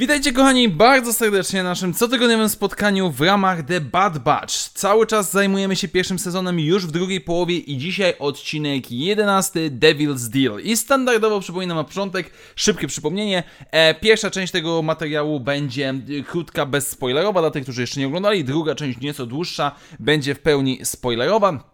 Witajcie kochani bardzo serdecznie na naszym cotygodniowym spotkaniu w ramach The Bad Batch. Cały czas zajmujemy się pierwszym sezonem już w drugiej połowie i dzisiaj odcinek 11 Devil's Deal. I standardowo przypominam na początek, szybkie przypomnienie, e, pierwsza część tego materiału będzie krótka, bezspoilerowa dla tych, którzy jeszcze nie oglądali, druga część nieco dłuższa, będzie w pełni spoilerowa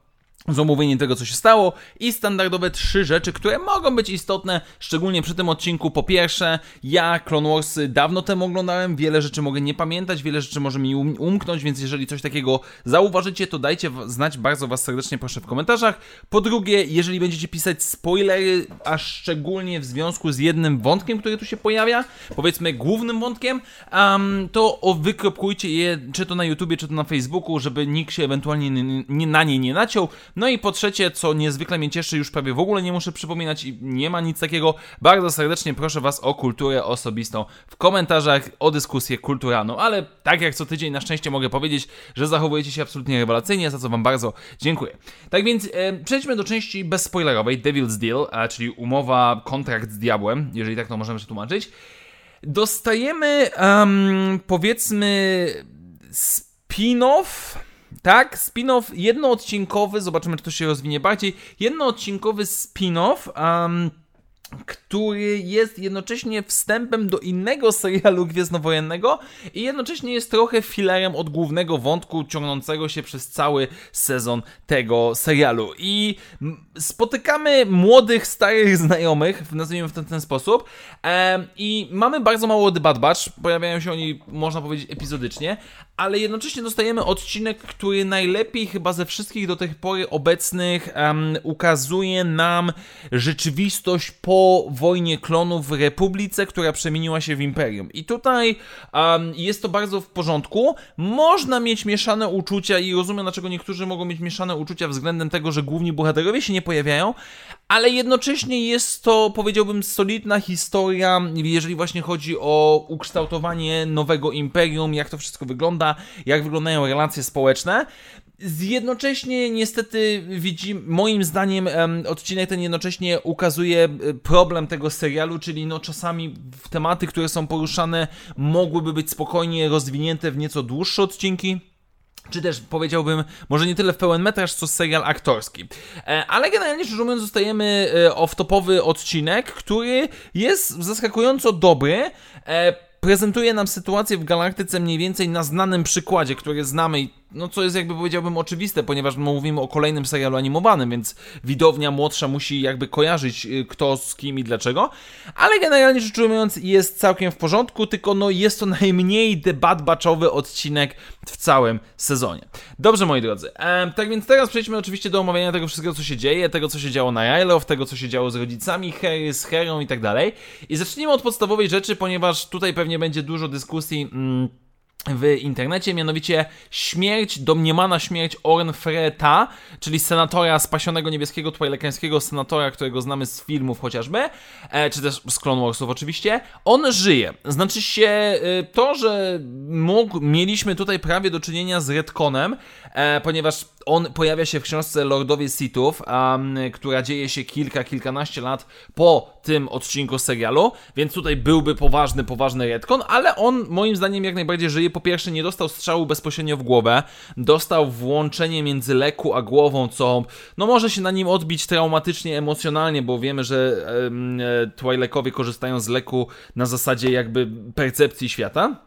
z omówieniem tego, co się stało i standardowe trzy rzeczy, które mogą być istotne, szczególnie przy tym odcinku. Po pierwsze, ja Clone Wars dawno temu oglądałem, wiele rzeczy mogę nie pamiętać, wiele rzeczy może mi um umknąć, więc jeżeli coś takiego zauważycie, to dajcie znać, bardzo Was serdecznie proszę w komentarzach. Po drugie, jeżeli będziecie pisać spoilery, a szczególnie w związku z jednym wątkiem, który tu się pojawia, powiedzmy głównym wątkiem, um, to o, wykropkujcie je, czy to na YouTubie, czy to na Facebooku, żeby nikt się ewentualnie nie, na nie nie naciął. No i po trzecie, co niezwykle mnie cieszy, już prawie w ogóle nie muszę przypominać i nie ma nic takiego, bardzo serdecznie proszę Was o kulturę osobistą w komentarzach, o dyskusję kulturalną, ale tak jak co tydzień na szczęście mogę powiedzieć, że zachowujecie się absolutnie rewelacyjnie, za co Wam bardzo dziękuję. Tak więc e, przejdźmy do części bezspoilerowej, Devil's Deal, a, czyli umowa, kontrakt z diabłem, jeżeli tak to możemy przetłumaczyć. Dostajemy, um, powiedzmy, spin-off tak, spin-off jednoodcinkowy, zobaczymy czy to się rozwinie bardziej. Jednoodcinkowy spin-off. Um, który jest jednocześnie wstępem do innego serialu gwiezdnowojennego i jednocześnie jest trochę filerem od głównego wątku ciągnącego się przez cały sezon tego serialu. I spotykamy młodych, starych znajomych, nazwijmy w ten, ten sposób, i mamy bardzo mało The Bad Batch, pojawiają się oni, można powiedzieć, epizodycznie, ale jednocześnie dostajemy odcinek, który najlepiej chyba ze wszystkich do tej pory obecnych um, ukazuje nam rzeczywistość po wojnie klonów w Republice, która przemieniła się w Imperium. I tutaj um, jest to bardzo w porządku. Można mieć mieszane uczucia i rozumiem, dlaczego niektórzy mogą mieć mieszane uczucia względem tego, że główni bohaterowie się nie pojawiają, ale jednocześnie jest to, powiedziałbym, solidna historia, jeżeli właśnie chodzi o ukształtowanie nowego imperium, jak to wszystko wygląda, jak wyglądają relacje społeczne. Jednocześnie niestety widzimy, moim zdaniem odcinek ten jednocześnie ukazuje e, problem tego serialu, czyli no czasami tematy, które są poruszane mogłyby być spokojnie rozwinięte w nieco dłuższe odcinki czy też powiedziałbym, może nie tyle w pełen metraż, co serial aktorski. E, ale generalnie rzecz ujmując, zostajemy e, off-topowy odcinek, który jest zaskakująco dobry. Prezentuje nam sytuację w galaktyce mniej więcej na znanym przykładzie, który znamy i no co jest jakby powiedziałbym oczywiste, ponieważ mówimy o kolejnym serialu animowanym, więc widownia młodsza musi jakby kojarzyć y, kto z kim i dlaczego, ale generalnie rzecz ujmując jest całkiem w porządku, tylko no jest to najmniej debat-baczowy odcinek w całym sezonie. Dobrze moi drodzy, tak więc teraz przejdźmy oczywiście do omawiania tego wszystkiego co się dzieje, tego co się działo na Rylow, tego co się działo z rodzicami Harry, z Herą i tak dalej i zacznijmy od podstawowej rzeczy, ponieważ tutaj pewnie będzie dużo dyskusji mm, w internecie, mianowicie śmierć, domniemana śmierć Orn Freta, czyli senatora spasionego niebieskiego twilekańskiego senatora, którego znamy z filmów chociażby, e, czy też z Clone Warsów oczywiście. On żyje. Znaczy się e, to, że mógł, mieliśmy tutaj prawie do czynienia z retconem, e, ponieważ on pojawia się w książce Lordowie Sithów, um, która dzieje się kilka, kilkanaście lat po tym odcinku serialu, więc tutaj byłby poważny, poważny retcon, ale on moim zdaniem jak najbardziej żyje. Po pierwsze nie dostał strzału bezpośrednio w głowę, dostał włączenie między leku a głową, co no może się na nim odbić traumatycznie, emocjonalnie, bo wiemy, że um, Twi'lekowie korzystają z leku na zasadzie jakby percepcji świata.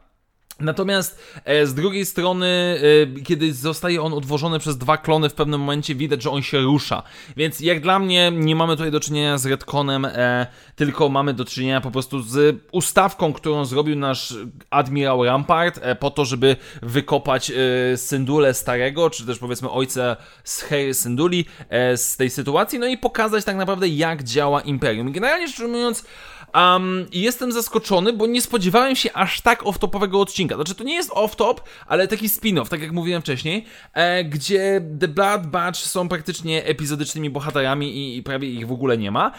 Natomiast e, z drugiej strony, e, kiedy zostaje on odwożony przez dwa klony, w pewnym momencie widać, że on się rusza. Więc jak dla mnie nie mamy tutaj do czynienia z retconem, e, tylko mamy do czynienia po prostu z ustawką, którą zrobił nasz admirał Rampart po to, żeby wykopać Syndule starego, czy też powiedzmy ojca z Harry Synduli z tej sytuacji, no i pokazać tak naprawdę jak działa Imperium. Generalnie rzecz ujmując, Um, jestem zaskoczony, bo nie spodziewałem się aż tak off-topowego odcinka. Znaczy, to nie jest off-top, ale taki spin-off, tak jak mówiłem wcześniej, e, gdzie The Blood Batch są praktycznie epizodycznymi bohaterami i, i prawie ich w ogóle nie ma.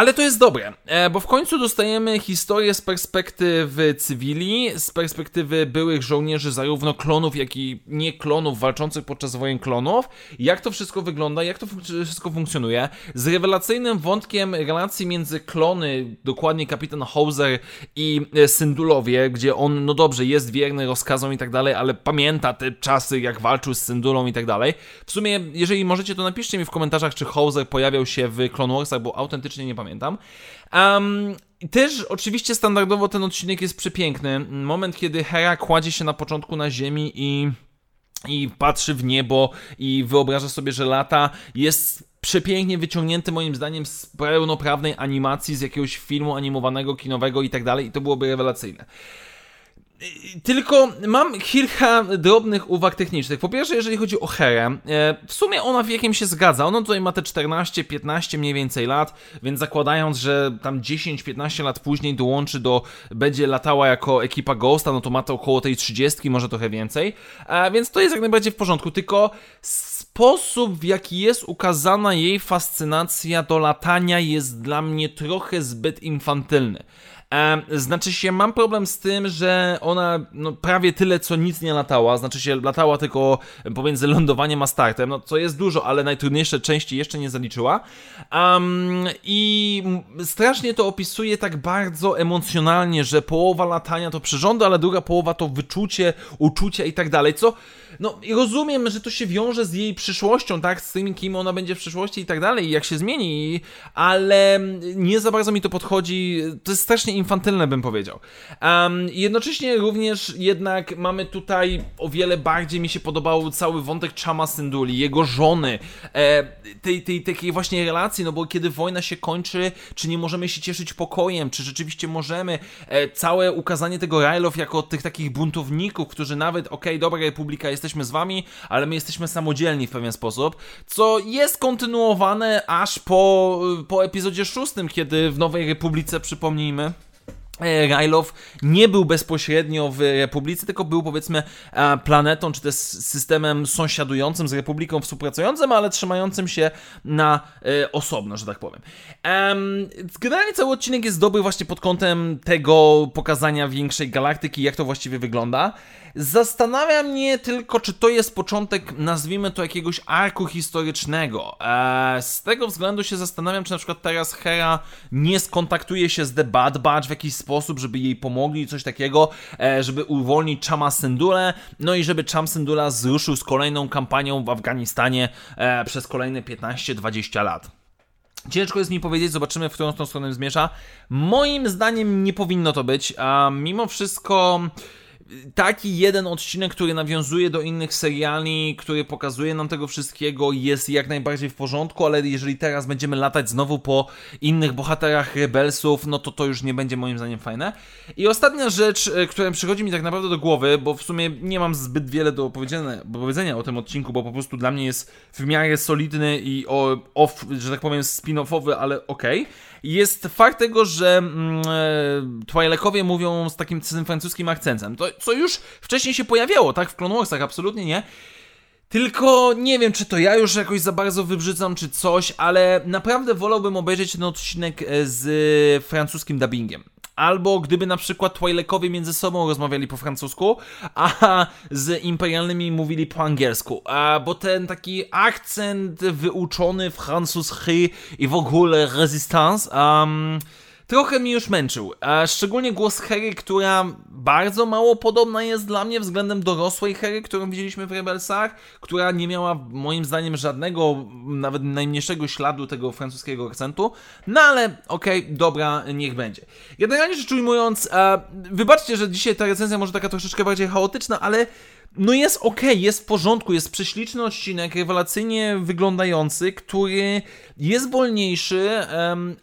Ale to jest dobre, e, bo w końcu dostajemy historię z perspektywy cywili, z perspektywy byłych żołnierzy, zarówno klonów, jak i nie klonów, walczących podczas wojen klonów. Jak to wszystko wygląda, jak to wszystko funkcjonuje. Z rewelacyjnym wątkiem relacji między klony, dokładnie kapitan Hauser i e, Syndulowie, gdzie on, no dobrze, jest wierny rozkazom i tak dalej, ale pamięta te czasy, jak walczył z Syndulą i tak dalej. W sumie, jeżeli możecie, to napiszcie mi w komentarzach, czy Hauser pojawiał się w Clone Warsach, bo autentycznie nie pamiętam. Um, też oczywiście standardowo ten odcinek jest przepiękny. Moment, kiedy Hera kładzie się na początku na ziemi i i patrzy w niebo i wyobraża sobie, że lata jest przepięknie wyciągnięty moim zdaniem z pełnoprawnej animacji, z jakiegoś filmu animowanego, kinowego i tak dalej i to byłoby rewelacyjne. Tylko mam kilka drobnych uwag technicznych. Po pierwsze, jeżeli chodzi o Herę, e, w sumie ona wiekiem się zgadza. Ona tutaj ma te 14-15 mniej więcej lat, więc zakładając, że tam 10-15 lat później dołączy do, będzie latała jako ekipa Ghosta, no to ma to około tej 30, może trochę więcej. E, więc to jest jak najbardziej w porządku. Tylko sposób, w jaki jest ukazana jej fascynacja do latania jest dla mnie trochę zbyt infantylny. E, znaczy się, mam problem z tym, że ona no, prawie tyle co nic nie latała, znaczy się latała tylko pomiędzy lądowaniem a startem, no co jest dużo, ale najtrudniejsze części jeszcze nie zaliczyła. Um, I strasznie to opisuje tak bardzo emocjonalnie, że połowa latania to przyrządy, ale druga połowa to wyczucie, uczucia i tak dalej, co no i rozumiem, że to się wiąże z jej przyszłością, tak, z tym, kim ona będzie w przyszłości i tak dalej, jak się zmieni, ale nie za bardzo mi to podchodzi, to jest strasznie infantylne, bym powiedział. Um, jednocześnie również jednak mamy tutaj o wiele bardziej mi się podobał cały wątek Chama Synduli, jego żony, e, tej, tej takiej właśnie relacji, no bo kiedy wojna się kończy, czy nie możemy się cieszyć pokojem, czy rzeczywiście możemy, e, całe ukazanie tego Rylow jako tych takich buntowników, którzy nawet, okej, okay, dobra, Republika, jesteśmy z wami, ale my jesteśmy samodzielni w pewien sposób, co jest kontynuowane aż po, po epizodzie szóstym, kiedy w Nowej Republice, przypomnijmy, E, Rajlow nie był bezpośrednio w Republice, tylko był powiedzmy e, planetą, czy też systemem sąsiadującym z Republiką, współpracującym, ale trzymającym się na e, osobno, że tak powiem. Generalnie cały odcinek jest dobry właśnie pod kątem tego pokazania większej galaktyki, jak to właściwie wygląda. Zastanawia mnie tylko, czy to jest początek, nazwijmy to jakiegoś arku historycznego. Z tego względu się zastanawiam, czy na przykład teraz Hera nie skontaktuje się z The Bad Batch w jakiś sposób, żeby jej pomogli, coś takiego, e, żeby uwolnić Chama Syndule, no i żeby Cham Syndula zruszył z kolejną kampanią w Afganistanie e, przez kolejne 15-20 lat. Ciężko jest mi powiedzieć, zobaczymy, w którą stronę zmierza. Moim zdaniem nie powinno to być, a mimo wszystko taki jeden odcinek, który nawiązuje do innych seriali, który pokazuje nam tego wszystkiego, jest jak najbardziej w porządku, ale jeżeli teraz będziemy latać znowu po innych bohaterach Rebelsów, no to to już nie będzie moim zdaniem fajne. I ostatnia rzecz, e, która przychodzi mi tak naprawdę do głowy, bo w sumie nie mam zbyt wiele do powiedzenia, o tym odcinku, bo po prostu dla mnie jest w miarę solidny i off, że tak powiem spin-offowy, ale okej. Okay jest fakt tego, że mm, e, Twilekowie mówią z takim francuskim akcentem, to, co już wcześniej się pojawiało, tak, w Clone Warsach, absolutnie nie. Tylko nie wiem, czy to ja już jakoś za bardzo wybrzydzam, czy coś, ale naprawdę wolałbym obejrzeć ten odcinek e, z francuskim dubbingiem albo gdyby na przykład Twilekowie między sobą rozmawiali po francusku, a z imperialnymi mówili po angielsku, a, bo ten taki akcent wyuczony francuski i w ogóle resistance, um, trochę mi już męczył. A szczególnie głos Hery, która bardzo mało podobna jest dla mnie względem dorosłej Hery, którą widzieliśmy w Rebelsach, która nie miała moim zdaniem żadnego, nawet najmniejszego śladu tego francuskiego akcentu. No ale okej, okay, dobra, niech będzie. Generalnie rzecz ujmując, e, wybaczcie, że dzisiaj ta recenzja może taka troszeczkę bardziej chaotyczna, ale no jest ok, jest w porządku, jest prześliczny odcinek, rewelacyjnie wyglądający, który jest wolniejszy,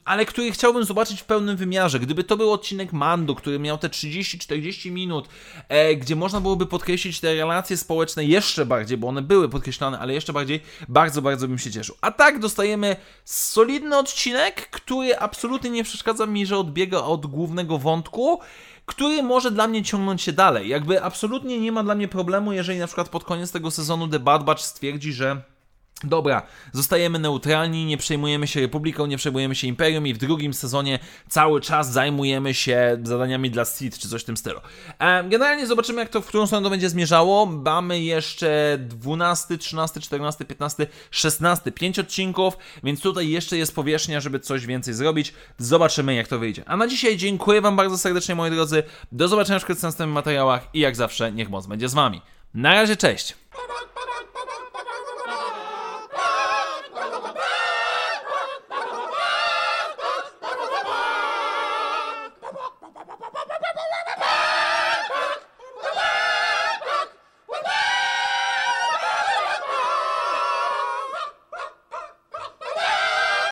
ale który chciałbym zobaczyć w pełnym wymiarze. Gdyby to był odcinek Mando, który miał te 30-40 minut, e, gdzie można byłoby podkreślić te relacje społeczne jeszcze bardziej, bo one były podkreślane, ale jeszcze bardziej, bardzo, bardzo bym się cieszył. A tak dostajemy solidny odcinek, który absolutnie nie przeszkadza mi, że odbiega od głównego wątku, który może dla mnie ciągnąć się dalej. Jakby absolutnie nie ma dla mnie problemu, jeżeli na przykład pod koniec tego sezonu The Bad Batch stwierdzi, że Dobra, zostajemy neutralni, nie przejmujemy się Republiką, nie przejmujemy się Imperium i w drugim sezonie cały czas zajmujemy się zadaniami dla Sith czy coś w tym stylu. E, generalnie zobaczymy, jak to, w którą stronę to będzie zmierzało. Mamy jeszcze 12, 13, 14, 15, 16, 5 odcinków, więc tutaj jeszcze jest powierzchnia, żeby coś więcej zrobić. Zobaczymy, jak to wyjdzie. A na dzisiaj dziękuję Wam bardzo serdecznie, moi drodzy. Do zobaczenia w następnych materiałach i jak zawsze, niech moc będzie z Wami. Na razie, cześć!